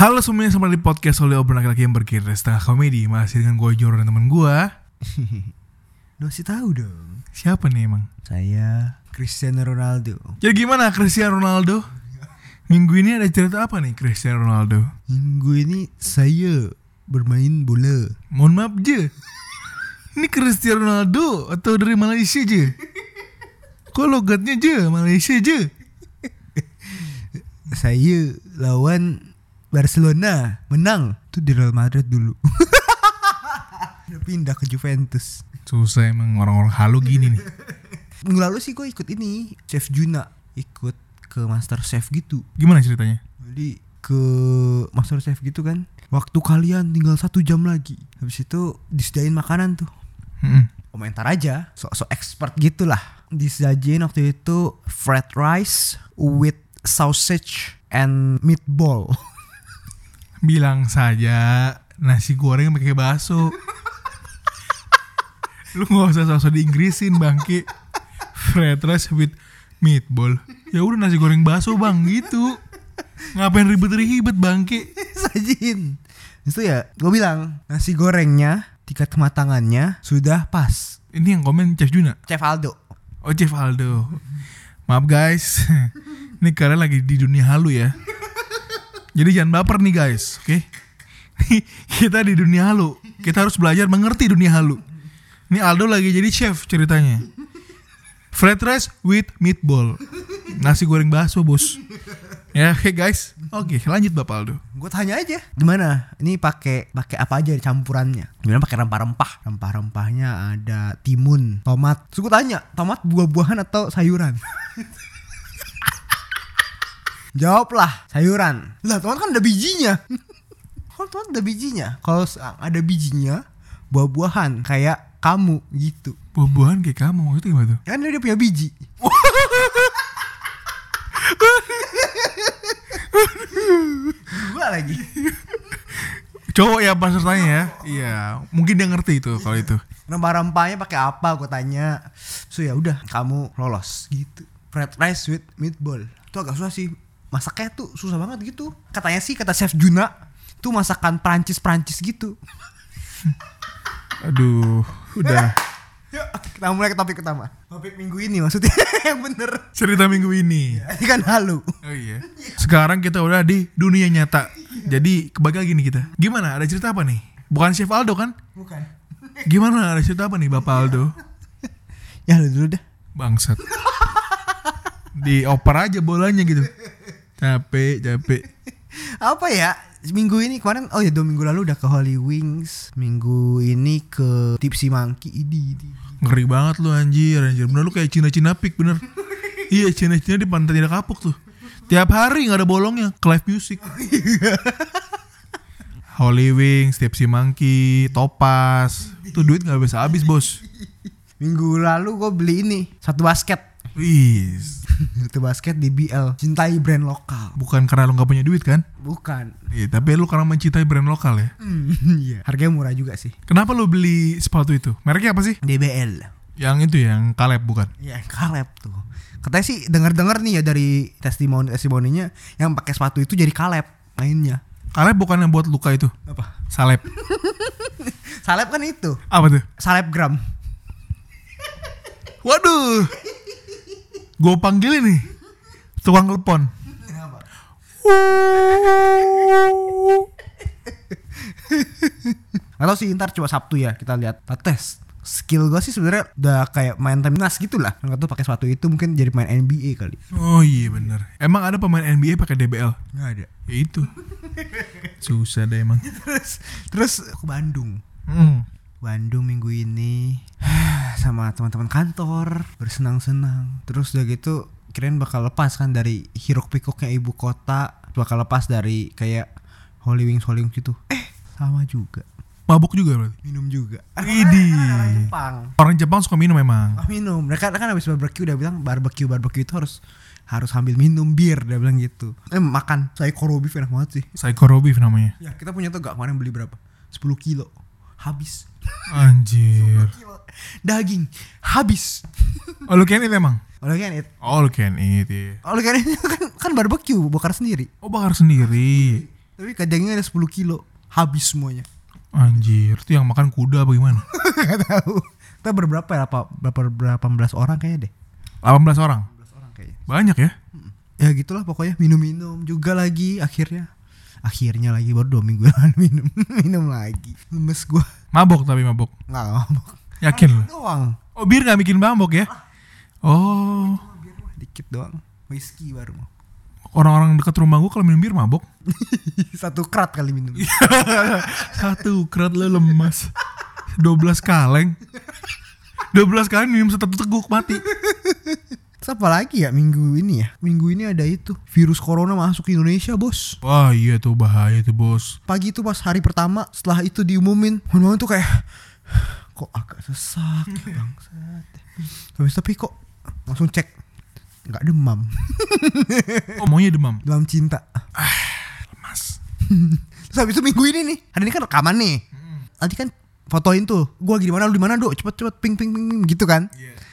Halo semuanya, selamat di podcast oleh obrolan laki-laki yang berkira setengah komedi Masih dengan gue Joro dan temen gue Dosi tahu dong. Siapa nih emang? Saya Cristiano Ronaldo. Jadi gimana Cristiano Ronaldo? Minggu ini ada cerita apa nih Cristiano Ronaldo? Minggu ini saya bermain bola. Mohon maaf je Ini Cristiano Ronaldo atau dari Malaysia je? Kok logatnya je Malaysia je? Saya lawan Barcelona menang. Itu di Real Madrid dulu. Udah pindah ke Juventus. Susah emang orang-orang halu gini nih Minggu lalu sih gue ikut ini Chef Juna ikut ke Master Chef gitu Gimana ceritanya? Jadi ke Master Chef gitu kan Waktu kalian tinggal satu jam lagi Habis itu disediain makanan tuh Mm-mm. Komentar aja Sok-sok expert gitu lah Disediain waktu itu Fried rice with sausage and meatball Bilang saja nasi goreng pakai bakso. Lu gak usah sosok di Inggrisin bangke Fried rice with meatball. Ya udah nasi goreng bakso bang. Gitu. Ngapain ribet-ribet bangke Sajin. Itu ya gue bilang Nasi gorengnya Tingkat kematangannya Sudah pas. Ini yang komen Chef Juna? Chef Aldo. Oh Chef Aldo. Maaf guys. Ini kalian lagi di dunia halu ya Jadi jangan baper nih guys Oke Kita di dunia halu Kita harus belajar mengerti dunia halu Ini Aldo lagi jadi chef ceritanya Fried rice with meatball Nasi goreng bakso bos Ya oke guys Oke lanjut Bapak Aldo Gue tanya aja Gimana? Ini pakai pakai apa aja campurannya? Gimana pakai rempah-rempah? Rempah-rempahnya ada timun, tomat. Gue tanya, tomat buah-buahan atau sayuran? Jawablah, sayuran. Lah, tomat kan ada bijinya. Kalau tomat ada bijinya. Kalau ada bijinya, buah-buahan kayak kamu gitu. Buah-buahan kayak kamu Itu gimana tuh? Kan dia punya biji. Gua lagi. Cowok ya pesertanya ya Iya Mungkin dia ngerti itu kalau itu rempah-rempahnya pakai apa gue tanya so ya udah kamu lolos gitu fried rice with meatball itu agak susah sih masaknya tuh susah banget gitu katanya sih kata chef Juna itu masakan Prancis Prancis gitu Aduh Udah Yuk, kita mulai ke topik utama topik minggu ini maksudnya yang bener Cerita minggu ini ini kan halu Oh iya. Sekarang kita udah di dunia nyata. Jadi kebagi lagi nih kita. Gimana? Ada cerita apa nih? Bukan Chef Aldo kan? bukan Gimana? Ada cerita apa nih Bapak Aldo? ya lu dulu dah Bangsat. Dioper aja bolanya gitu. Capek, capek. apa ya minggu ini kemarin oh ya dua minggu lalu udah ke Holy Wings minggu ini ke Tipsy Monkey ini, ini. Ngeri banget lu anjir, anjir. Bener lu kayak Cina-Cina pik bener. iya, Cina-Cina di pantai tidak kapuk tuh. Tiap hari nggak ada bolongnya ke live music. Holy Wings, Tipsy Monkey, Topas. Tuh duit nggak bisa habis bos. Minggu lalu gue beli ini satu basket. Wih, satu basket di BL. Cintai brand lokal. bukan karena lu nggak punya duit kan? Bukan. Iya, tapi lu karena mencintai brand lokal ya. Iya. Harganya murah juga sih. Kenapa lu beli sepatu itu? Mereknya apa sih? DBL. Yang itu yang Kaleb bukan? Iya, Kaleb tuh. Katanya sih dengar-dengar nih ya dari testimoni testimoninya yang pakai sepatu itu jadi Kaleb mainnya. Kaleb bukan yang buat luka itu. Apa? Salep. Salep kan itu. Apa tuh? Salebgram. Waduh. Gue panggil ini tukang telepon. Atau sih ntar coba Sabtu ya kita lihat kita tes. Skill gue sih sebenarnya udah kayak main timnas gitu lah. Nggak tuh pakai sepatu itu mungkin jadi main NBA kali. Oh iya bener. Emang ada pemain NBA pakai DBL? Nggak ada. Ya itu. Susah deh emang. terus terus ke Bandung. Hmm. Bandung minggu ini sama teman-teman kantor bersenang-senang. Terus udah gitu kirain bakal lepas kan dari hiruk pikuknya ibu kota bakal lepas dari kayak Holy Wings Holy Wings gitu. Eh, sama juga. Mabuk juga berarti. Minum juga. Idi. Jepang. Orang Jepang suka minum memang. Ah, minum. Mereka kan habis barbecue udah bilang barbecue barbecue itu harus harus sambil minum bir dia bilang gitu. Eh makan saya beef enak banget sih. Psycho beef namanya. Ya kita punya tuh gak kemarin beli berapa? 10 kilo. Habis. Anjir. Daging habis. Oh lu can eat emang? All you can eat. Oh lu can eat iya. All you can eat kan, kan barbecue bakar sendiri. Oh bakar sendiri. Tapi kadangnya ada 10 kilo. Habis semuanya. Anjir, itu yang makan kuda apa gimana? Gak tahu. Kita berberapa ya? Apa berapa berapa belas orang kayaknya deh. 18 orang. 18 orang kayaknya. Banyak ya? Ya gitulah pokoknya minum-minum juga lagi akhirnya. Akhirnya lagi baru dua minggu lalu minum minum lagi. Lemes gua. Mabok tapi mabok. Nggak mabok. Yakin lu? Doang. Oh bir gak bikin mabok ya? Oh, Dikit doang. Whisky baru mau. orang-orang dekat rumah gua kalau minum bir mabok. Satu krat kali minum. Satu kerat lu lemas. 12 kaleng. 12 kali minum satu teguk mati. Apa lagi ya minggu ini ya? Minggu ini ada itu virus corona masuk ke Indonesia bos. Wah iya tuh bahaya tuh bos. Pagi itu pas hari pertama setelah itu diumumin, malam tuh kayak kok agak sesak bangsat. Habis tapi kok langsung cek nggak demam, Oh maunya demam. demam cinta. Lemas. Terus habis itu minggu ini nih, hari ini kan rekaman nih. Tadi kan fotoin tuh, gua lagi di mana lu di mana dok, cepet cepet ping ping ping ping gitu kan.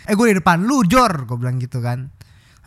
Eh gue di depan lu Jor, gue bilang gitu kan.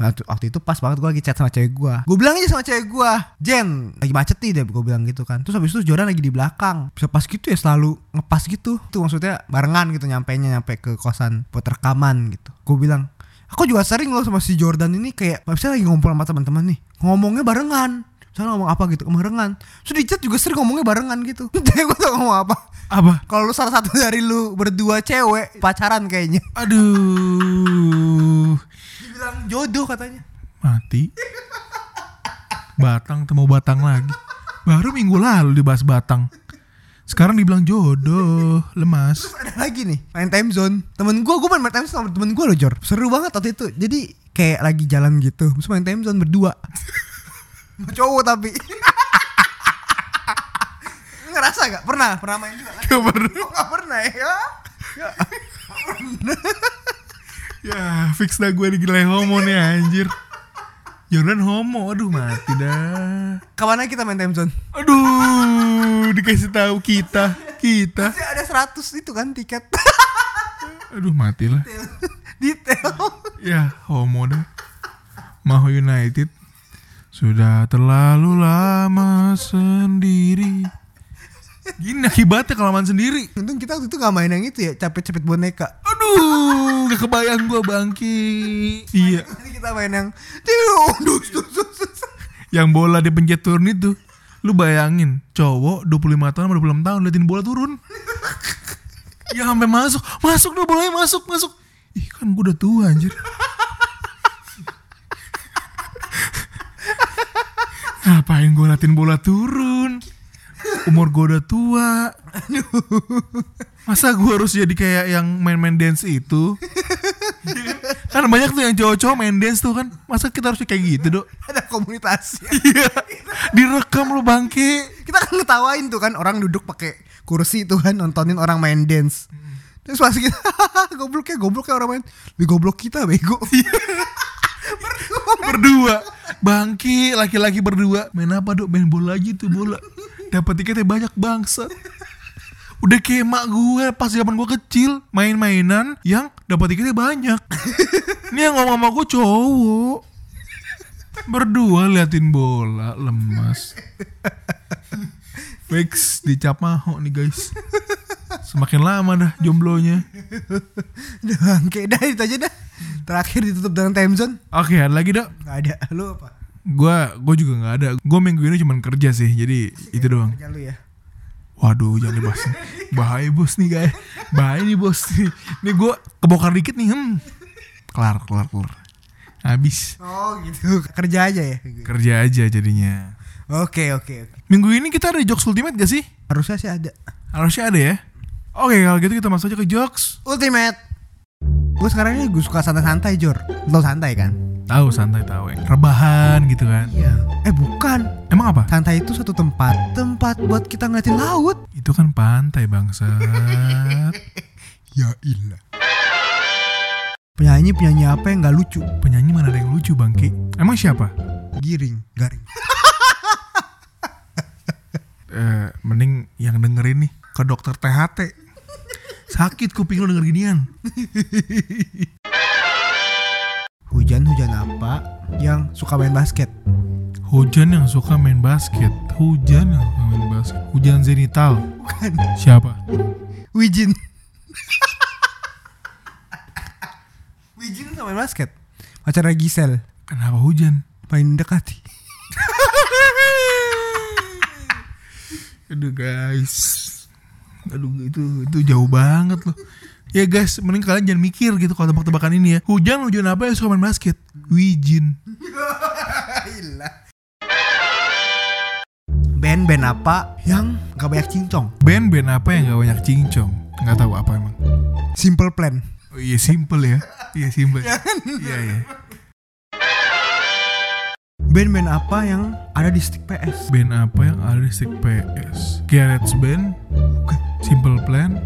Nah, waktu itu pas banget gue lagi chat sama cewek gue Gue bilang aja sama cewek gue Jen lagi macet nih deh gue bilang gitu kan. Terus habis itu Jordan lagi di belakang. Bisa pas gitu ya selalu ngepas gitu. Tuh maksudnya barengan gitu nyampe Nyampe ke kosan buat rekaman gitu. Gue bilang Aku juga sering loh sama si Jordan ini Kayak misalnya lagi ngumpul sama teman-teman nih Ngomongnya barengan Misalnya ngomong apa gitu barengan Terus di chat juga sering ngomongnya barengan gitu Cewek gue tau ngomong apa Apa? Kalau lu salah satu dari lu berdua cewek Pacaran kayaknya Aduh. Dibilang jodoh katanya Mati. Batang temu batang lagi. Baru minggu lalu dibahas batang. Sekarang dibilang jodoh, lemas. ada lagi nih main time zone temen gue gue main time zone sama temen gue loh Jor seru banget waktu itu jadi kayak lagi jalan gitu terus main time zone berdua cowok tapi ngerasa gak pernah pernah main juga kan Gak pernah. Gak pernah ya Ya, fix dah gue digilai homo nih anjir. Jordan homo, aduh mati dah. kapan kita main time zone Aduh, dikasih tahu kita, kita. Masih ada 100 itu kan tiket Aduh matilah. detail Ya, homo dah. Maho United sudah terlalu lama sendiri. Gini akibatnya kelamaan sendiri. untung kita waktu itu gak main yang itu ya capek-capek boneka Aduh, gak kebayang gue bangki. Iya, ini kita main yang Tiuh, dus, dus, dus, dus. yang bola dipencet turun itu. Lu bayangin, cowok 25 tahun sama 26 tahun liatin bola turun. ya sampai masuk, masuk dong bolanya masuk, masuk. Ih kan gue udah tua anjir. Ngapain gue latin bola turun? Umur gue udah tua. Masa gue harus jadi kayak yang main-main dance itu? kan banyak tuh yang cowok-cowok main dance tuh kan. Masa kita harus kayak gitu, Dok? ada komunitas Iya. Direkam lu bangke. kita kan ngetawain tuh kan orang duduk pakai kursi tuh kan nontonin orang main dance terus pas kita gobloknya gobloknya orang main lebih goblok kita bego berdua. Bangki laki-laki berdua. Main apa dok? Main bola aja tuh bola. Dapat tiketnya banyak bangsat. Udah kayak mak gue pas zaman gue kecil main-mainan yang dapat tiketnya banyak. Ini yang ngomong sama gue cowok. Berdua liatin bola lemas. Fix dicap maho nih guys Semakin lama dah jomblonya udah bangke dah itu aja dah terakhir ditutup dengan time zone Oke ada lagi dok nggak ada lu apa Gua gue juga nggak ada. Gue minggu ini cuma kerja sih. Jadi itu doang. kerja lu ya Waduh jangan dibahas. Bahaya bos nih guys. Bahaya nih bos nih. Gue kebongkar dikit nih. Hmm. Kelar kelar kelar. Habis. oh gitu kerja aja ya Kerja aja jadinya. oke oke oke Minggu ini kita ada jokes ultimate gak sih? harusnya sih ada Harusnya ada ya. Oke kalau gitu kita masuk aja ke jokes. ultimate gue sekarang ini gue suka santai-santai Jor lo santai kan Tahu santai tahu. ya. Rebahan gitu kan. Iya. Eh bukan. Emang apa? Santai itu satu tempat. Tempat buat kita ngeliatin laut. Itu kan pantai bangsat. Ya ilah. Penyanyi penyanyi apa yang nggak lucu? Penyanyi mana ada yang lucu bangki? Emang siapa? Giring, garing. Eh, mending yang dengerin nih ke dokter THT. Sakit kuping lu denger ginian. Hujan-hujan apa yang suka main basket? Hujan yang suka main basket. Hujan yang suka main basket. Hujan zenital. Bukan. Siapa? Wijin. Wijin suka main basket. Pacarnya Gisel. Kenapa hujan? Main dekati. Aduh guys. Aduh itu itu jauh banget loh. Ya guys, mending kalian jangan mikir gitu kalau tebak-tebakan ini ya. Hujan hujan apa yang suka main basket? Wijin. Band-band apa yang gak banyak cincong? Band-band apa yang gak banyak cincong? Nggak tahu apa emang. Simple Plan. Oh iya simple ya. Iya simple. Iya iya. Band-band apa yang ada di stick PS? Band apa yang ada di stick PS? Garage Band? Bukan. Simple Plan?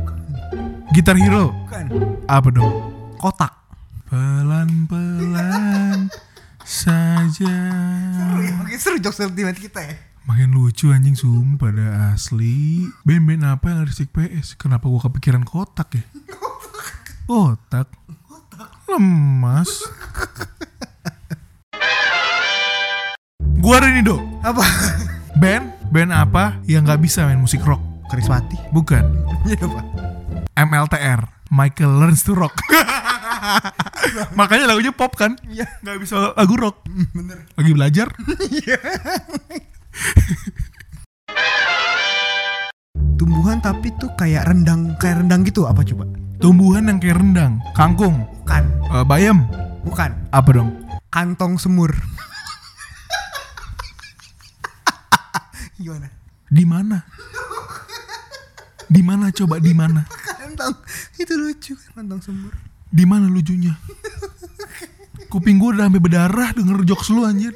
Gitar Hero? Bukan. Apa dong? Kotak. Pelan-pelan saja. Oke seru jokes ultimate kita ya. Makin lucu anjing sumpah dah asli. Band-band apa yang ada di PS? Kenapa gua kepikiran kotak ya? Kotak. Lemas. gua ada nih do. Apa? Band, band apa yang nggak bisa main musik rock? Karismati. Bukan. Iya? MLTR. Michael Learns to Rock. Makanya lagunya pop kan? Iya. Nggak bisa lagu rock. Bener. Lagi belajar. Tumbuhan tapi tuh kayak rendang, kayak rendang gitu apa coba? Tumbuhan yang kayak rendang, kangkung, Bukan. eh, bayam, Bukan. apa dong? Kantong semur. Gimana? Di mana? Di mana coba di mana? Kantong. Itu lucu kantong semur. Di mana lucunya? Kuping gue udah sampai berdarah denger jokes lu anjir.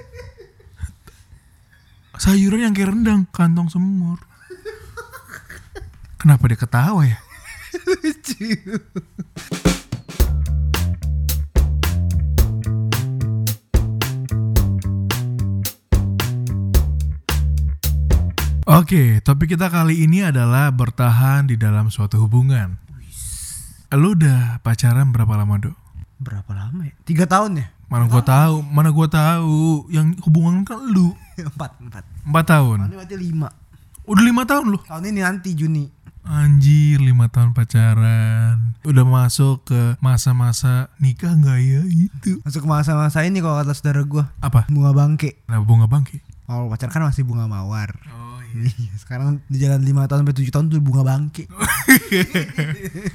Sayuran yang kayak rendang, kantong semur. Kenapa dia ketawa ya? lucu. Oke, topik kita kali ini adalah bertahan di dalam suatu hubungan. Lu udah pacaran berapa lama, Dok? Berapa lama ya? Tiga tahun ya? Mana gua tahu, mana gua tahu. Yang hubungan kan lu empat, empat. 4 tahun. Ini berarti lima. Udah lima tahun lu. Tahun ini nanti Juni. Anjir, lima tahun pacaran. Udah masuk ke masa-masa nikah nggak ya itu? Masuk ke masa-masa ini kalau kata saudara gua Apa? bunga bangke. Kenapa bunga bangke? Kalau pacar kan masih bunga mawar. Oh Iya, sekarang di jalan 5 tahun sampai 7 tahun tuh bunga bangke.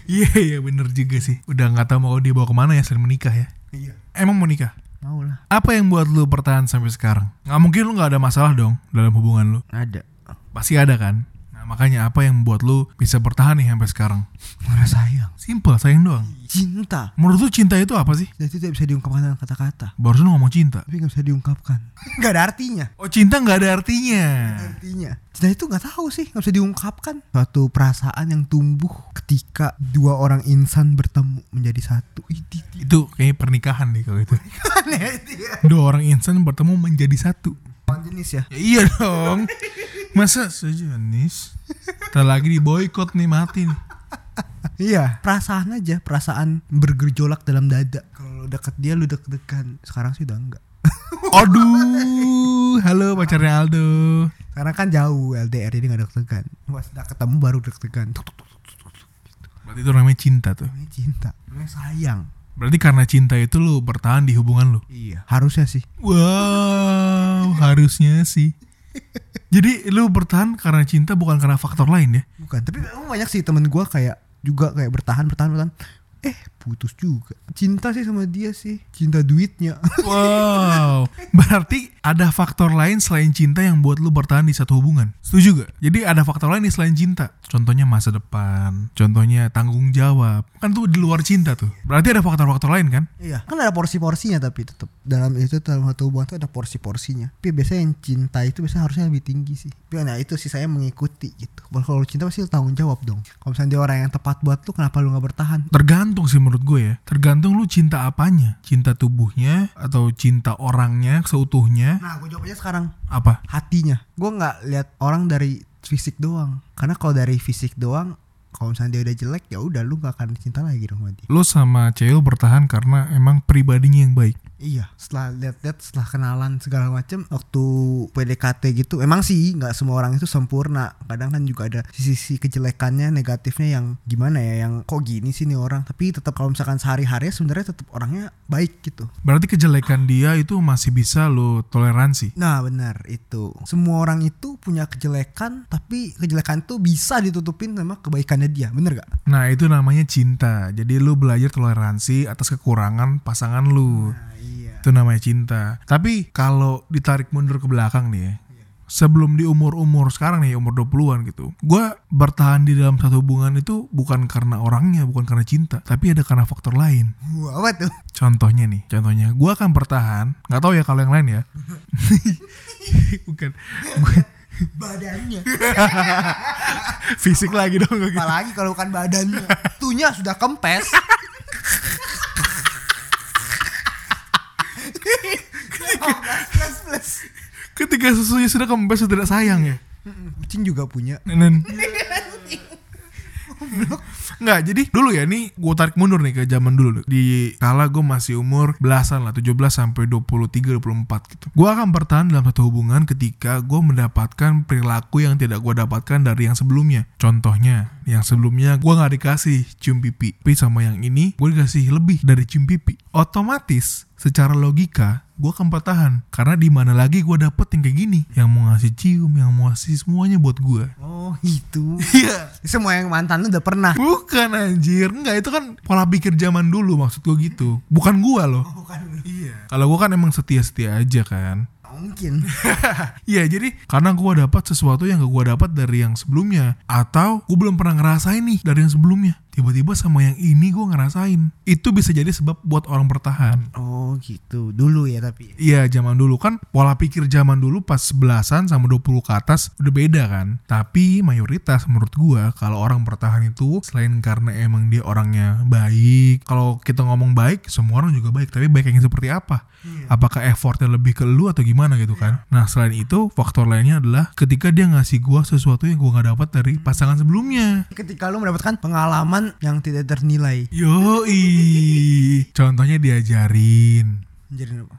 Iya, iya bener juga sih. Udah nggak tahu mau dia bawa ke mana ya selain menikah ya. Iya. Emang mau nikah? Mau lah. Apa yang buat lu bertahan sampai sekarang? Nggak mungkin lu nggak ada masalah dong dalam hubungan lu. Ada. Pasti ada kan? Nah makanya apa yang membuat lu bisa bertahan nih sampai sekarang? Marah sayang. Simple, sayang doang. Cinta. Menurut lu cinta itu apa sih? Jadi itu tidak bisa diungkapkan dengan kata-kata. Barusan ngomong cinta. Tapi gak bisa diungkapkan. Gak ada artinya. Oh cinta nggak ada artinya. Artinya. Cinta itu gak tahu sih. Gak bisa diungkapkan. Suatu perasaan yang tumbuh ketika dua orang insan bertemu menjadi satu. Ini Itu kayaknya pernikahan nih kalau itu. aneh itu ya. Dua orang insan bertemu menjadi satu. Lawan jenis ya. Ya iya dong. Masa sejenis? Tak lagi di boykot nih mati nih. Iya. Perasaan aja. Perasaan bergejolak dalam dada. Kalau deket dia lu deg-degan. Sekarang sih udah enggak. Aduh, halo pacarnya Aldo. Karena kan jauh LDR jadi gak deg-degan. Pas udah ketemu baru deg-degan. Tuk. Berarti itu namanya cinta tuh. Namanya cinta. Namanya sayang. Berarti karena cinta itu lu bertahan di hubungan lu. Iya. Harusnya sih. Wow, harusnya sih. Jadi lu bertahan karena cinta bukan karena faktor lain ya? Bukan. Tapi banyak sih temen gue kayak juga kayak bertahan bertahan bertahan. Eh putus juga cinta sih sama dia sih cinta duitnya Wow, berarti ada faktor lain selain cinta yang buat lu bertahan di satu hubungan. Setuju gak? Jadi ada faktor lain nih selain cinta. Contohnya masa depan, contohnya tanggung jawab. Kan tuh di luar cinta tuh. Berarti ada faktor-faktor lain kan? iya kan ada porsi-porsinya tapi tetap dalam itu dalam satu hubungan tuh ada porsi-porsinya tapi biasanya yang cinta itu biasanya harusnya lebih tinggi sih tapi nah itu sih saya mengikuti gitu kalau cinta pasti lu tanggung jawab dong kalau misalnya dia orang yang tepat buat lu kenapa lu nggak bertahan Tergantung sih menurut gue ya. Tergantung lu cinta apanya. Cinta tubuhnya atau cinta orangnya seutuhnya. nah gue jawabnya sekarang Apa? hatinya gue nggak lihat orang dari fisik doang karena kalau dari fisik doang kalau misalnya dia udah jelek ya udah lu gak akan cinta lagi dong sama dia Lu sama cewek bertahan karena emang pribadinya yang baik. Iya setelah lihat-lihat setelah kenalan segala macem waktu PDKT gitu emang sih nggak semua orang itu sempurna kadang kan juga ada sisi-sisi kejelekannya negatifnya yang gimana ya yang kok gini sih nih orang tapi tetap kalau misalkan sehari-hari sebenarnya tetap orangnya baik gitu Berarti kejelekan dia itu masih bisa lu toleransi. Nah benar itu Semua orang itu punya kejelekan Tapi kejelekan itu bisa ditutupin sama kebaikannya dia Bener gak? Nah itu namanya cinta. Jadi lu belajar toleransi atas kekurangan pasangan lu. Nah iya Itu namanya cinta. Tapi kalau ditarik mundur ke belakang nih ya. Sebelum di umur-umur sekarang nih, umur 20-an gitu. Gua bertahan di dalam satu hubungan itu bukan karena orangnya, bukan karena cinta. Tapi ada karena faktor lain. Wah apa tuh? Contohnya nih, contohnya. Gua akan bertahan. nggak tahu ya kalau yang lain ya. bukan. Gua- Badannya fisik lagi dong. gitu. Apalagi kalau bukan badannya Tuhnya sudah kempes plus plus Ketika susunya sudah kempes, sudah tidak sayang ya. Kucing juga punya. Nenen. Nggak, jadi dulu ya nih gue tarik mundur nih ke zaman dulu Di kala gue masih umur belasan lah 17 sampai 23 24 gitu. Gue akan bertahan dalam satu hubungan ketika gue mendapatkan perilaku yang tidak gue dapatkan dari yang sebelumnya. Contohnya yang sebelumnya gue nggak dikasih cium pipi Tapi sama yang ini gue dikasih lebih dari cium pipi. Otomatis secara logika gue akan bertahan Karena di mana lagi gue dapet yang kayak gini Yang mau ngasih cium, yang mau ngasih semuanya buat gue Oh itu Iya Semua yang mantan lu udah pernah Bukan anjir, enggak itu kan pola pikir zaman dulu maksud gue gitu. Bukan gua loh. Bukan Iya. Kalau gua kan emang setia-setia aja kan. Mungkin Iya, jadi karena gua dapat sesuatu yang gak gua dapat dari yang sebelumnya atau gua belum pernah ngerasain nih dari yang sebelumnya. Tiba-tiba sama yang ini gua ngerasain. Itu bisa jadi sebab buat orang bertahan. Oh gitu. Dulu ya tapi. Iya zaman dulu. Kan pola pikir zaman dulu pas belasan sama 20 ke atas udah beda kan? Tapi mayoritas menurut gua kalau orang bertahan itu selain karena emang dia orangnya baik Kalau kita ngomong baik semua orang juga baik. Tapi baik yang seperti apa? Apakah effortnya lebih ke lu atau gimana gitu kan? Nah selain itu faktor lainnya adalah ketika dia ngasih gua sesuatu yang gua nggak dapat dari pasangan sebelumnya. Ketika lu mendapatkan pengalaman yang tidak ternilai Yoi Contohnya diajarin Jadi apa?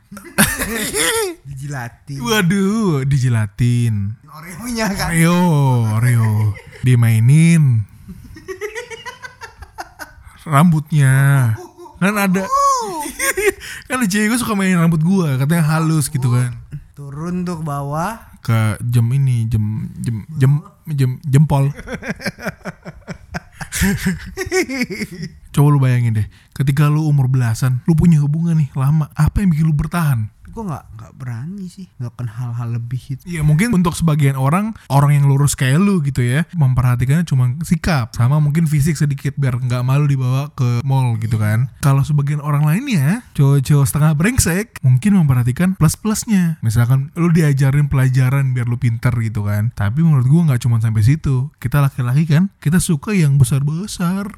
Dijilatin Waduh dijilatin Oreonya kan Oreo, Oreo. Dimainin. Rambutnya. Kan ada. kan cewek gue suka mainin rambut gua, katanya halus gitu kan. Turun tuh ke bawah Ke jam ini, jam jam jam jam jempol. Coba lu bayangin deh, ketika lu umur belasan, lu punya hubungan nih lama, apa yang bikin lu bertahan? Gue gak, nggak berani sih. Ngelakuin hal-hal lebih itu. Iya mungkin untuk sebagian orang Orang yang lurus kayak lu gitu ya Memperhatikannya cuma sikap Sama mungkin fisik sedikit Biar nggak malu dibawa ke mall gitu kan. Kalau sebagian orang lainnya Cowok-cowok setengah brengsek Mungkin memperhatikan plus-plusnya. Misalkan lu diajarin pelajaran Biar lu pinter gitu kan. Tapi menurut gua nggak cuma sampai situ. Kita laki-laki kan Kita suka yang besar-besar.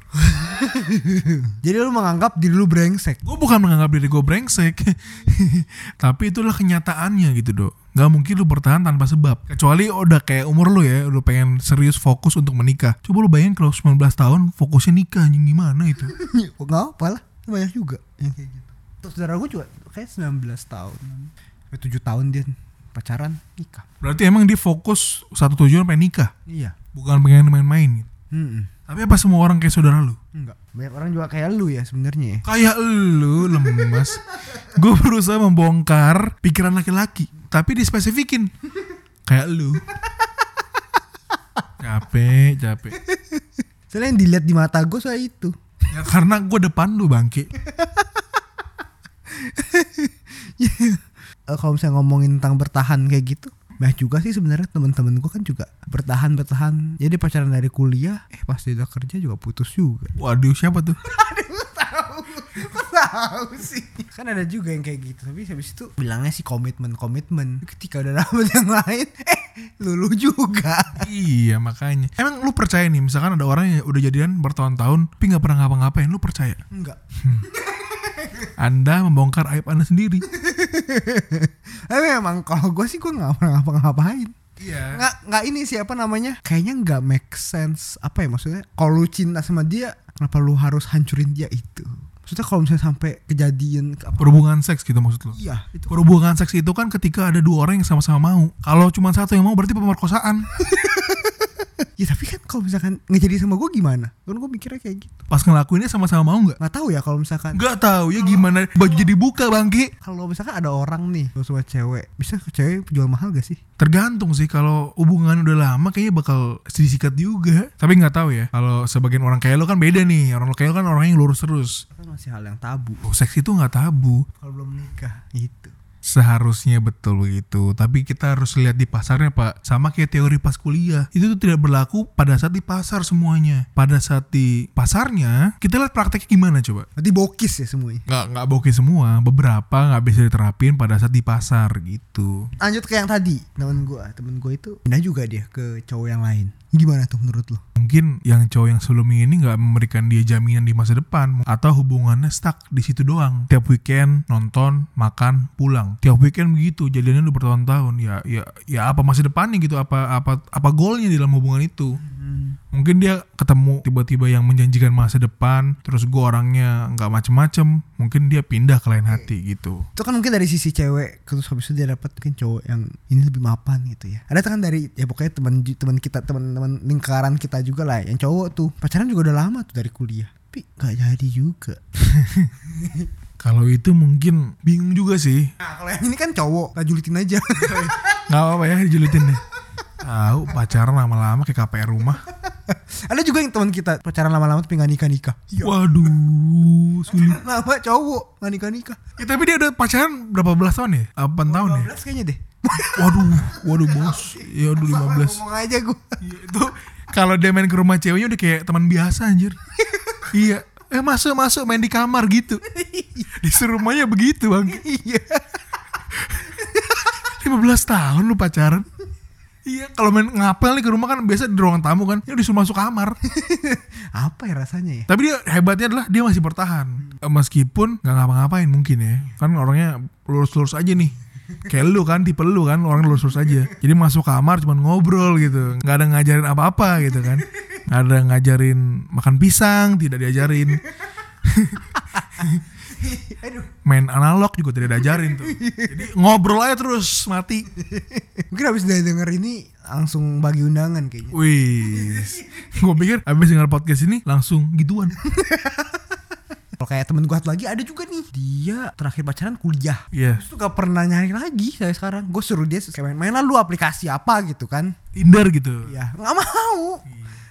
Jadi lu menganggap diri lu brengsek? Gue bukan menganggap diri gue brengsek Tapi itulah kenyataannya gitu dok. Gak mungkin lu bertahan tanpa sebab. Kecuali udah kayak umur lu ya Udah pengen serius fokus untuk menikah. Coba lu bayangin kalau 19 tahun fokusnya nikah anjing gimana itu? Gak apa lah Banyak juga yang kayak gitu. Terus saudara gue juga kayak 19 tahun. 7 tahun dia pacaran nikah. Berarti emang dia fokus satu tujuan pengen nikah? Iya. Bukan pengen main-main gitu. Mm-mm. Tapi apa semua orang kayak saudara lu? Enggak. Banyak orang juga kayak lu ya sebenarnya. Ya Kayak lu lemas Gue berusaha membongkar pikiran laki-laki Tapi dispesifikin. Kayak lu. Capek, capek. Soalnya yang dilihat di mata gue soal itu. Ya karena gue depan lu bangke. Eh, kalau misalnya ngomongin tentang bertahan kayak gitu banyak juga sih sebenarnya teman-teman gue kan juga bertahan bertahan jadi pacaran dari kuliah eh pas dia udah kerja juga putus juga. Waduh siapa tuh? tahu. Sih. Kan ada juga yang kayak gitu tapi habis itu bilangnya sih komitmen komitmen. Ketika udah dapet yang lain eh lulu juga. Iya makanya. Emang lu percaya nih misalkan ada orang yang udah jadian bertahun-tahun tapi nggak pernah ngapa-ngapain, lu percaya? enggak Anda membongkar aib Anda sendiri. tapi memang kalau gue sih gue nggak pernah ngapa-ngapain Iya. nggak nggak ini siapa namanya kayaknya nggak make sense apa ya maksudnya kalau lu cinta sama dia kenapa lu harus hancurin dia itu maksudnya kalau misalnya sampai kejadian ke apa Perhubungan seks gitu maksud lu? iya itu Perhubungan seks itu kan ketika ada dua orang yang sama-sama mau. Kalau cuma satu yang mau berarti pemerkosaan. ya tapi kan kalau misalkan nggak jadi sama gue gimana kan gue mikirnya kayak gitu Pas ngelakuinnya sama-sama mau nggak? nggak tahu ya kalau misalkan Nggak tahu ya gimana baju jadi buka bangke. kalau misalkan ada orang nih sama cewek bisa cewek jual mahal gak sih Tergantung sih kalau hubungan udah lama kayaknya bakal disikat juga. Tapi nggak tahu ya. Kalau sebagian orang kayak lo kan beda nih. Orang kayak lo kan orang yang lurus terus. kan masih hal yang tabu Oh, seks itu nggak tabu. kalau belum menikah gitu Seharusnya betul begitu. Tapi kita harus lihat di pasarnya pak. Sama kayak teori pas kuliah. Itu tuh tidak berlaku pada saat di pasar semuanya. Pada saat di pasarnya, kita lihat prakteknya gimana coba. nanti bokis ya semuanya Nggak, nggak bokeh semua. Beberapa nggak bisa diterapin pada saat di pasar gitu. lanjut ke yang tadi temen gue temen gue itu pindah juga dia ke cowok yang lain gimana tuh menurut lo Mungkin yang cowok yang sebelumnya ini nggak memberikan dia jaminan di masa depan. Atau hubungannya stuck di situ doang. Tiap weekend nonton, makan, pulang. Tiap weekend begitu. Jadinya udah bertahun-tahun. Ya, ya, ya apa masa depannya gitu? Apa, apa, apa goalnya dalam hubungan itu? Mungkin dia ketemu tiba-tiba yang menjanjikan masa depan, terus gue orangnya nggak macem-macem, mungkin dia pindah ke lain hati gitu. itu kan mungkin dari sisi cewek terus habis itu dia dapat mungkin cowok yang ini lebih mapan gitu ya ada kan dari ya pokoknya teman teman kita teman-teman lingkaran kita juga lah yang cowok tuh pacaran juga udah lama tuh dari kuliah tapi nggak jadi juga Kalau itu mungkin bingung juga sih. nah kalau yang ini kan cowok kita julitin aja Nggak apa-apa ya dijulitin deh. Tahu pacaran lama-lama kayak KPR rumah. ada juga yang teman kita pacaran lama-lama tapi nggak nikah nikah Waduh, sulit. lama cowok nggak nikah nikah Ya, tapi dia udah pacaran berapa belas tahun ya? 8 tahun ya? 15 kayaknya deh Waduh, waduh bos. Ya udah 15. ngomong aja gue Iya, itu kalau dia main ke rumah ceweknya udah kayak teman biasa anjir. iya. Eh masuk masuk main di kamar gitu. Disuruh rumahnya begitu bang. iya 15 tahun lu pacaran. Iya, kalau main ngapel nih ke rumah kan biasa di ruangan tamu kan, ya disuruh masuk kamar. apa ya rasanya ya Tapi dia hebatnya adalah dia masih bertahan. Eh, Meskipun nggak ngapa-ngapain mungkin ya. Kan orangnya lurus-lurus aja nih. Kayak lu kan, tipe lu kan, orang lurus-lurus aja. Jadi masuk kamar cuma ngobrol gitu. nggak ada ngajarin apa-apa gitu kan. Nggak ada ngajarin makan pisang, tidak diajarin. Main analog juga tidak diajarin tuh. Jadi ngobrol aja terus mati. mungkin habis dari denger ini langsung bagi undangan kayaknya. Wih, gue pikir abis denger podcast ini langsung gituan. Kalau kayak temen gue lagi ada juga nih. Dia terakhir pacaran kuliah. Iya, Terus tuh gak pernah nyari lagi saya sekarang. Gue suruh dia kayak main, main lah lu aplikasi apa? gitu kan. Tinder gitu. Ya gak mau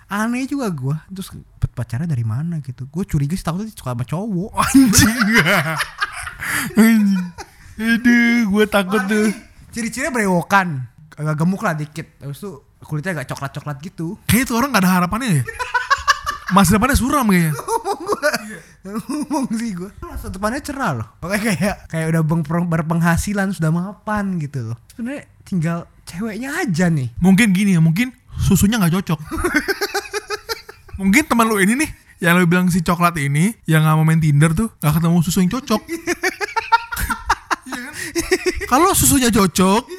Aneh juga gue Terus pacarnya dari mana gitu Gue curiga sih takutnya suka sama cowok Anjing. Anjing. Aduh, gue takut tuh. Ciri-cirinya berewokan Agak gemuk lah dikit Terus tuh kulitnya agak coklat-coklat gitu Kayaknya tuh orang gak ada harapannya ya. Masa depannya suram kayaknya. ngomong sih gue masa depannya cerah loh Pokoknya kayak kayak udah berpenghasilan sudah mapan gitu loh sebenarnya tinggal ceweknya aja nih Mungkin gini ya, mungkin susunya nggak cocok. mungkin teman lu ini nih, yang lu bilang si coklat ini, yang nggak mau main Tinder tuh, nggak ketemu susu yang cocok. Iya kan? Kalau susunya cocok,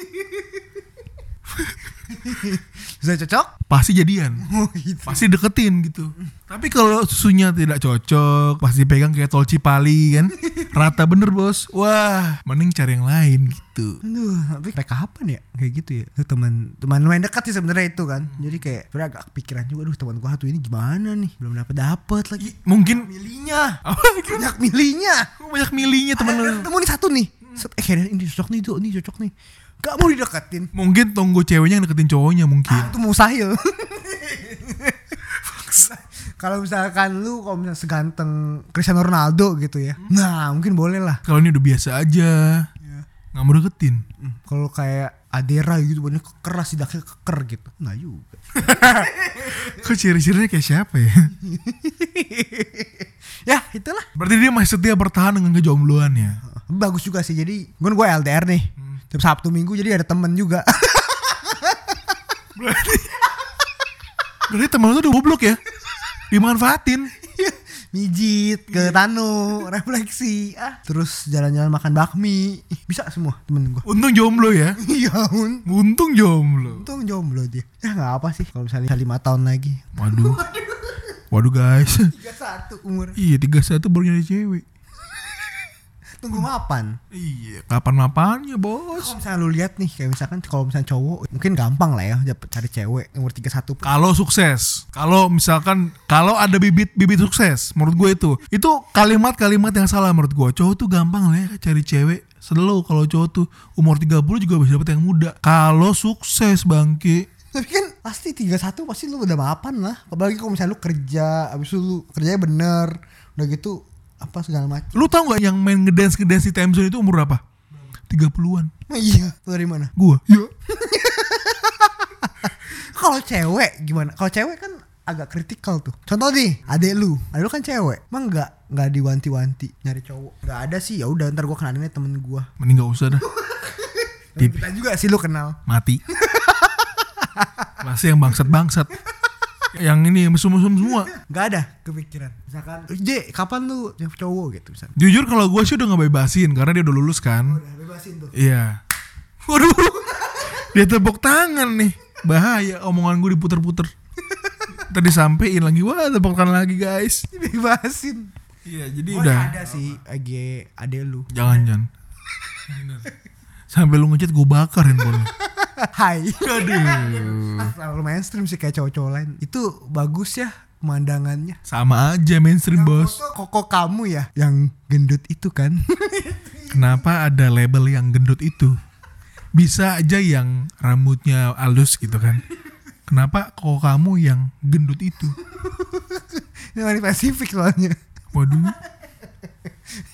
bisa cocok pasti jadian. oh gitu Pasti deketin gitu. Tapi kalau susunya tidak cocok, pasti pegang kayak tol Cipali kan. Rata bener bos. Wah, mending cari yang lain gitu. Aduh, tapi sampai kapan ya kayak gitu ya? Teman teman lumayan dekat sih sebenarnya itu kan. Jadi kayak sebenarnya agak pikiran juga, aduh teman gua satu ini gimana nih? Belum dapat dapat lagi. Mungkin Milihnya, apa banyak milihnya. banyak milihnya temen Ada- lu. Ketemu nih satu nih. Set, eh kayaknya ini cocok nih tuh, ini cocok nih. Gak mau dideketin. Mungkin tunggu ceweknya yang deketin cowoknya mungkin. Ah, itu mustahil. kalau misalkan lu kalau misalnya seganteng Cristiano Ronaldo gitu ya. Nah, mungkin boleh lah. Kalau ini udah biasa aja. Nggak mau deketin. Hmm, Kalau kayak Adera gitu banyak keras sidaknya keker gitu. Nggak juga. Kok ciri-cirinya kayak siapa ya? ya, itulah. Berarti dia masih setia bertahan dengan kejombloannya. Bagus juga sih. Jadi, gue gue LDR nih. Tiap Sabtu Minggu jadi ada temen juga. Berarti temen lu tuh goblok ya? Dimanfaatin. Mijit ke Tano, refleksi, ah, terus jalan-jalan makan bakmi. Bisa semua temen gue. Untung jomblo ya. Iya, un. Untung jomblo. Untung jomblo dia. Ya nggak apa sih kalau misalnya lima tahun lagi. Waduh. Waduh guys. 31 umur. iya 31 baru nyari cewek. Tunggu mapan. Iya, kapan mapannya bos? Kalau misalnya lu lihat nih kayak misalkan kalau misalnya cowok mungkin gampang lah ya dapet cari cewek umur 31 Kalau sukses, kalau misalkan kalau ada bibit-bibit sukses, menurut gue itu, itu kalimat-kalimat yang salah menurut gue. Cowok tuh gampang lah ya cari cewek. Slow kalau cowok tuh umur 30 juga bisa dapet yang muda. Kalau sukses bangke, Tapi kan pasti 31 pasti lu udah mapan lah. Apalagi kalau misalnya lu kerja, abis itu lu kerjanya bener, udah gitu apa segala macam. lu tau gak yang main ngedance ngedance di time zone itu umur berapa? 30-an. Oh, iya, dari mana? Gua. Iya. Kalau cewek gimana? Kalau cewek kan agak kritikal tuh. Contoh nih, adek lu, adek lu kan cewek, emang nggak nggak diwanti-wanti nyari cowok? Nggak ada sih. Ya udah, ntar gua kenalinnya temen gua. Mending gak usah dah. Kita juga sih lu kenal. Mati. Masih yang bangsat-bangsat. Yang ini mesum-mesum semua. Nggak ada kepikiran. Misalkan, J, kapan lu cowok gitu misalnya? Jujur kalau gue sih udah ngebebasin karena dia udah lulus kan. Udah bebasin tuh. Iya. Waduh. Dia tepuk tangan nih. Bahaya omongan gue diputer-puter. Tadi sampein lagi, wah tepuk tangan lagi guys. Bebasin. Iya, jadi Oh, udah. ada sih AG adek lu. Jangan, jangan. Sampai lu ngechat gue bakar handphone. Hai. Aduh. Ah, Terlalu mainstream sih kayak cowok-cowok lain. Itu bagus ya pemandangannya. Sama aja mainstream bos. Foto koko kamu ya yang gendut itu kan. Kenapa ada label yang gendut itu? Bisa aja yang rambutnya halus gitu kan. Kenapa kok kamu yang gendut itu? Ini paling spesifik soalnya. Waduh.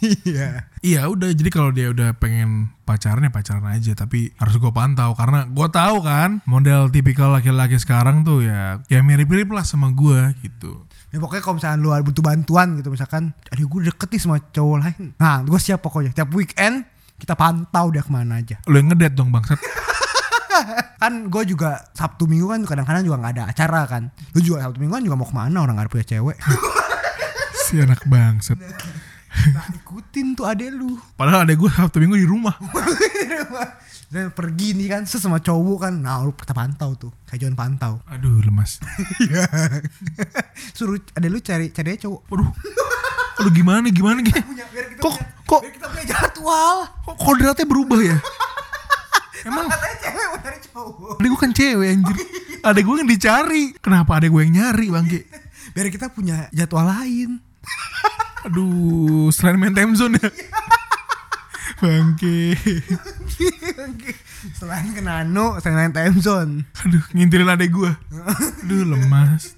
Iya. Iya udah. Jadi kalau dia udah pengen pacaran ya pacaran aja. Tapi harus gue pantau. Karena gue tahu kan model tipikal laki-laki sekarang tuh ya ya mirip-mirip lah sama gue gitu. Ya pokoknya kalau misalnya lu butuh bantuan gitu misalkan Aduh gue deket nih sama cowok lain. Nah gue siap pokoknya. Tiap weekend kita pantau dia ke mana aja. Lo yang ngedet dong bangsat. Kan gue juga Sabtu Minggu kan kadang-kadang juga gak ada acara kan. Lu juga Sabtu Minggu kan juga mau ke mana orang gak ada punya cewek? Si anak bangsat. Nah ikutin tuh adek lu Padahal ada gue Sabtu Minggu di rumah. Dan pergi nih kan sesama cowok kan Nah lu kita pantau tuh Kayak John pantau Aduh lemas. Iya Suruh adek lu cari cari cowok Waduh. Aduh gimana gimana gitu. Kok kok biar kita punya jadwal kok kodratnya berubah ya? Emang Katanya cewek mau cari cowok adek gue kan cewek anjir. Adek gue yang dicari. Kenapa adek gue yang nyari bangke? Biar kita punya jadwal lain Aduh, selain main time zone ya. Bangke. Selain ke Nano, selain time zone Aduh, ngintilin adek gue. Aduh, lemas.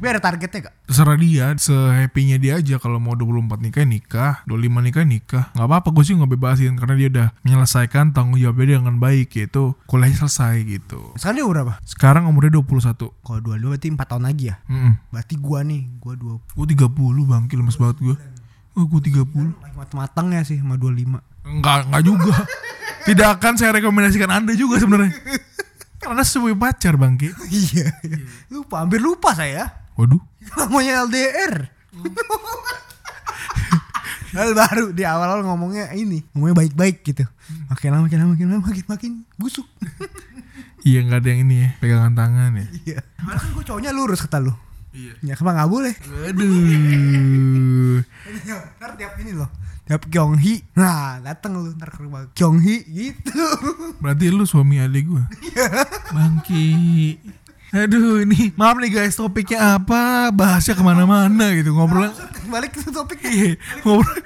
Tapi ada targetnya gak? Terserah dia, se-happy-nya dia aja kalau mau 24 nikah nikah, 25 nikah nikah. Nggak apa-apa, gue sih nggak bebasin karena dia udah menyelesaikan tanggung jawabnya dengan baik yaitu kuliahnya selesai gitu. Sekarang dia berapa? Sekarang umurnya 21. Kalau 22 berarti 4 tahun lagi ya? Mm Berarti gua nih, gua 20 Gue 30 bangke lemes banget gue. Oh, gue 30. Lagi matang ya sih sama 25 Enggak, enggak juga. Tidak akan saya rekomendasikan Anda juga sebenarnya. Karena sebagai pacar bangke. Iya, iya. Lupa, hampir lupa saya Waduh. Namanya LDR Hal baru di awal-awal ngomongnya ini Ngomongnya baik-baik gitu Makin lama, makin lama, makin lama, makin, makin busuk Iya nggak ada yang ini ya, pegangan tangan ya. Iya Karena kan gue cowoknya lurus kata lu Iya. Ya kenapa gak boleh Aduh. Ntar tiap ini loh Tiap Kyonghi Nah dateng lu ntar ke rumah Kyonghi gitu Berarti lu suami adik gue. Bangki. Aduh ini maaf nih guys topiknya apa bahasnya ke mana-mana gitu ngobrol Balik ke topik Iya, ngobrol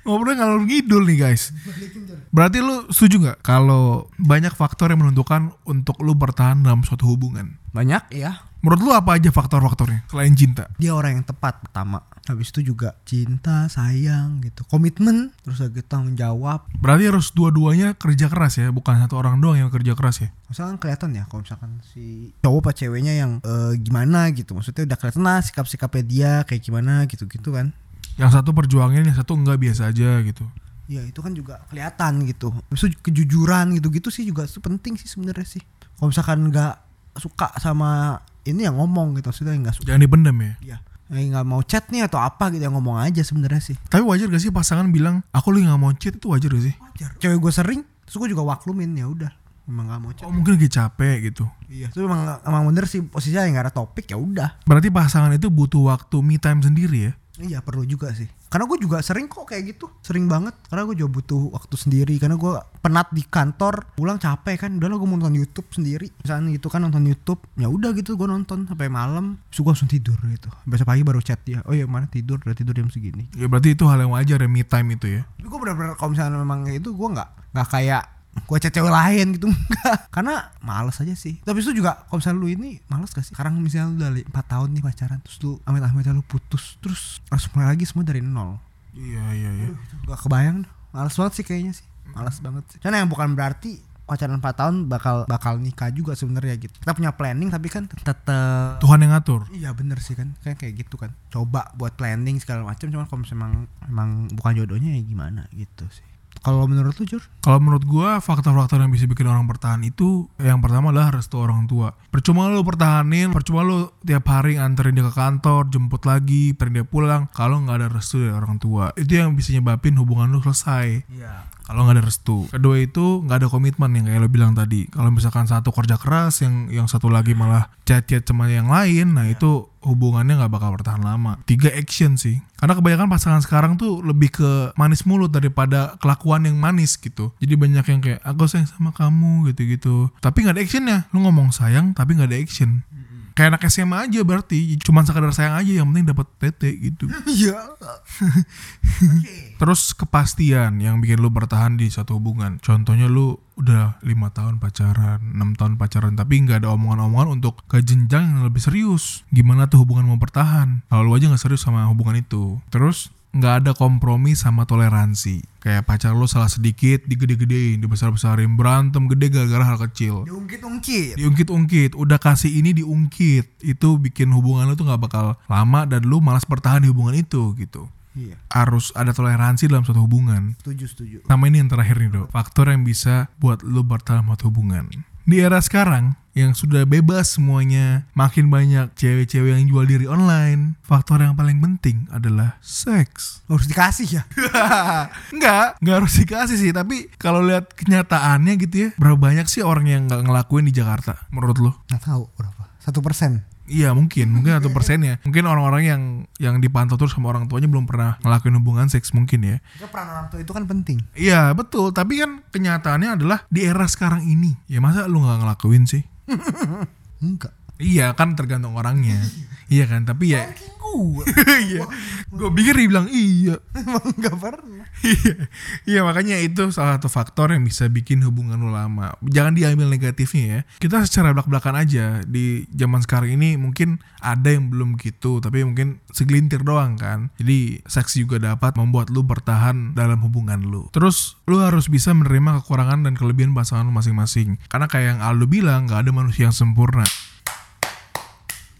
ngobrol ngalor ngidul nih guys. Berarti lu setuju nggak kalau banyak faktor yang menentukan untuk lu bertahan dalam suatu hubungan? Banyak ya. Menurut lu apa aja faktor-faktornya selain cinta? Dia orang yang tepat pertama. Habis itu juga cinta, sayang gitu. Komitmen, terus lagi tanggung jawab. Berarti harus dua-duanya kerja keras ya, bukan satu orang doang yang kerja keras ya. Misalkan kelihatan ya kalau misalkan si cowok apa ceweknya yang eh, gimana gitu. Maksudnya udah kelihatan lah sikap-sikapnya dia kayak gimana gitu-gitu kan. Yang satu perjuangin, yang satu enggak biasa aja gitu. Ya itu kan juga kelihatan gitu. Habis itu kejujuran gitu-gitu sih juga penting sih sebenarnya sih. Kalau misalkan nggak suka sama ini yang ngomong gitu maksudnya nggak suka Jangan dipendam ya. ya eh, nggak mau chat nih atau apa gitu yang ngomong aja sebenarnya sih Tapi wajar gak sih pasangan bilang, aku lu nggak mau cheat itu wajar gak sih? wajar cewek gue sering terus gue juga waklumin ya udah emang nggak mau chat Oh mungkin lagi capek gitu. iya itu emang emang bener sih posisinya yang nggak ada topik ya udah Berarti pasangan itu butuh waktu me time sendiri ya? Iya perlu juga sih. Karena gue juga sering kok kayak gitu. Sering banget. Karena gue juga butuh waktu sendiri. Karena gue penat di kantor. Pulang capek kan. Udah lah gue mau nonton YouTube sendiri. Misalnya gitu kan nonton YouTube. Ya udah gitu gue nonton sampai malam. Terus gue langsung tidur gitu. Besok pagi baru chat dia. Oh iya mana tidur. Udah tidur jam segini. Ya berarti itu hal yang wajar ya me time itu ya. Gue bener-bener kalau misalnya memang itu gue nggak nggak kayak gue cewek lain gitu enggak. Karena males aja sih. Tapi itu juga kalau misalnya lu ini males gak sih? Sekarang misalnya lu udah 4 tahun nih pacaran terus lu amit-amit lu putus terus harus mulai lagi semua dari nol. Iya iya iya. gak kebayang males banget sih kayaknya sih. Males banget sih. Karena yang bukan berarti pacaran 4 tahun bakal bakal nikah juga sebenarnya gitu. Kita punya planning tapi kan tetep Tuhan yang ngatur. Iya bener sih kan. Kayak kayak gitu kan. Coba buat planning segala macam cuman kalau misalnya emang emang bukan jodohnya ya gimana gitu sih kalau menurut lu Jur Kalau menurut gua faktor-faktor yang bisa bikin orang bertahan itu yang pertama adalah restu orang tua. Percuma lu pertahanin, percuma lu tiap hari nganterin dia ke kantor, jemput lagi, anterin dia pulang. Kalau nggak ada restu dari orang tua, itu yang bisa nyebabin hubungan lu selesai. iya Kalau nggak ada restu. Kedua itu nggak ada komitmen yang kayak lo bilang tadi. Kalau misalkan satu kerja keras, yang yang satu lagi malah chat-chat sama yang lain, nah itu hubungannya nggak bakal bertahan lama. Tiga action sih. Karena kebanyakan pasangan sekarang tuh lebih ke manis mulut daripada kelakuan yang manis gitu. Jadi banyak yang kayak aku sayang sama kamu gitu-gitu. Tapi nggak ada actionnya. Lu ngomong sayang tapi nggak ada action. Kayak anak SMA aja berarti, cuman sekadar sayang aja yang penting dapat tete gitu. iya Terus kepastian yang bikin lu bertahan di satu hubungan. Contohnya lu udah lima tahun pacaran, enam tahun pacaran, tapi nggak ada omongan-omongan untuk ke jenjang yang lebih serius. Gimana tuh hubungan mau bertahan? Kalau lu aja nggak serius sama hubungan itu. Terus nggak ada kompromi sama toleransi. Kayak pacar lu salah sedikit, digede-gedein, dibesar-besarin, berantem gede gara-gara hal kecil. diungkit-ungkit Diungkit-ungkit, udah kasih ini diungkit. Itu bikin hubungan lu tuh nggak bakal lama dan lu malas bertahan di hubungan itu gitu iya harus ada toleransi dalam suatu hubungan. setuju setuju Sama ini yang terakhir nih dok, faktor yang bisa buat lu bertahan suatu hubungan. Di era sekarang yang sudah bebas semuanya, makin banyak cewek-cewek yang jual diri online. Faktor yang paling penting adalah seks. harus dikasih ya Enggak, enggak harus dikasih sih, tapi kalau lihat kenyataannya gitu ya, berapa banyak sih orang yang nggak ngelakuin di Jakarta menurut lo? nggak tahu berapa satu persen Iya mungkin, mungkin satu persennya. Mungkin orang-orang yang yang dipantau terus sama orang tuanya belum pernah ngelakuin hubungan seks mungkin ya. Itu peran orang tua itu kan penting Iya betul, tapi kan kenyataannya adalah di era sekarang ini. Ya masa lu nggak ngelakuin sih? enggak Iya kan tergantung orangnya. iya kan, tapi ya. gue iya. Gue pikir dia bilang iya. emang nggak pernah Iya, iya makanya itu salah satu faktor yang bisa bikin hubungan lu lama. Jangan diambil negatifnya ya. Kita secara belak-belakan aja di zaman sekarang ini mungkin ada yang belum gitu, tapi mungkin segelintir doang kan. Jadi seks juga dapat membuat lu bertahan dalam hubungan lu. Terus lu harus bisa menerima kekurangan dan kelebihan pasangan lu masing-masing. Karena kayak yang Aldo bilang, nggak ada manusia yang sempurna.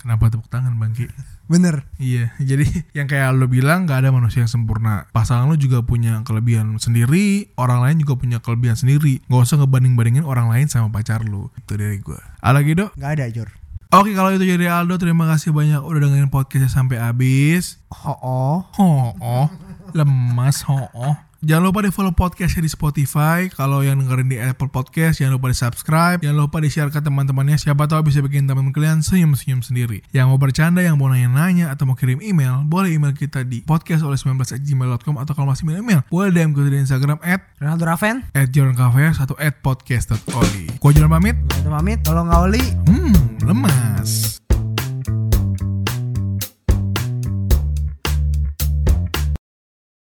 Kenapa tepuk tangan Bangki? bener Iya, jadi yang kayak lo bilang gak ada manusia yang sempurna. Pasangan lo juga punya kelebihan sendiri, orang lain juga punya kelebihan sendiri. Gak usah ngebanding-bandingin orang lain sama pacar lo. Itu dari gue. Ada lagi dok? nggak ada Jor Oke kalau itu jadi Aldo, terima kasih banyak udah dengerin podcastnya sampai habis. oh oh Ho, oh, lemas, ho, oh. Jangan lupa di follow podcastnya di Spotify. Kalau yang dengerin di Apple Podcast, jangan lupa di subscribe. Jangan lupa di share ke teman-temannya. Siapa tahu bisa bikin teman kalian senyum-senyum sendiri. Yang mau bercanda, yang mau nanya-nanya, atau mau kirim email, boleh email kita di podcast oleh 19gmail.com atau kalau masih email, boleh DM kita di Instagram at Ronaldo Raven at atau at podcast.oli. Gua jalan pamit. Udah pamit kalau nggak oli Hmm, lemas.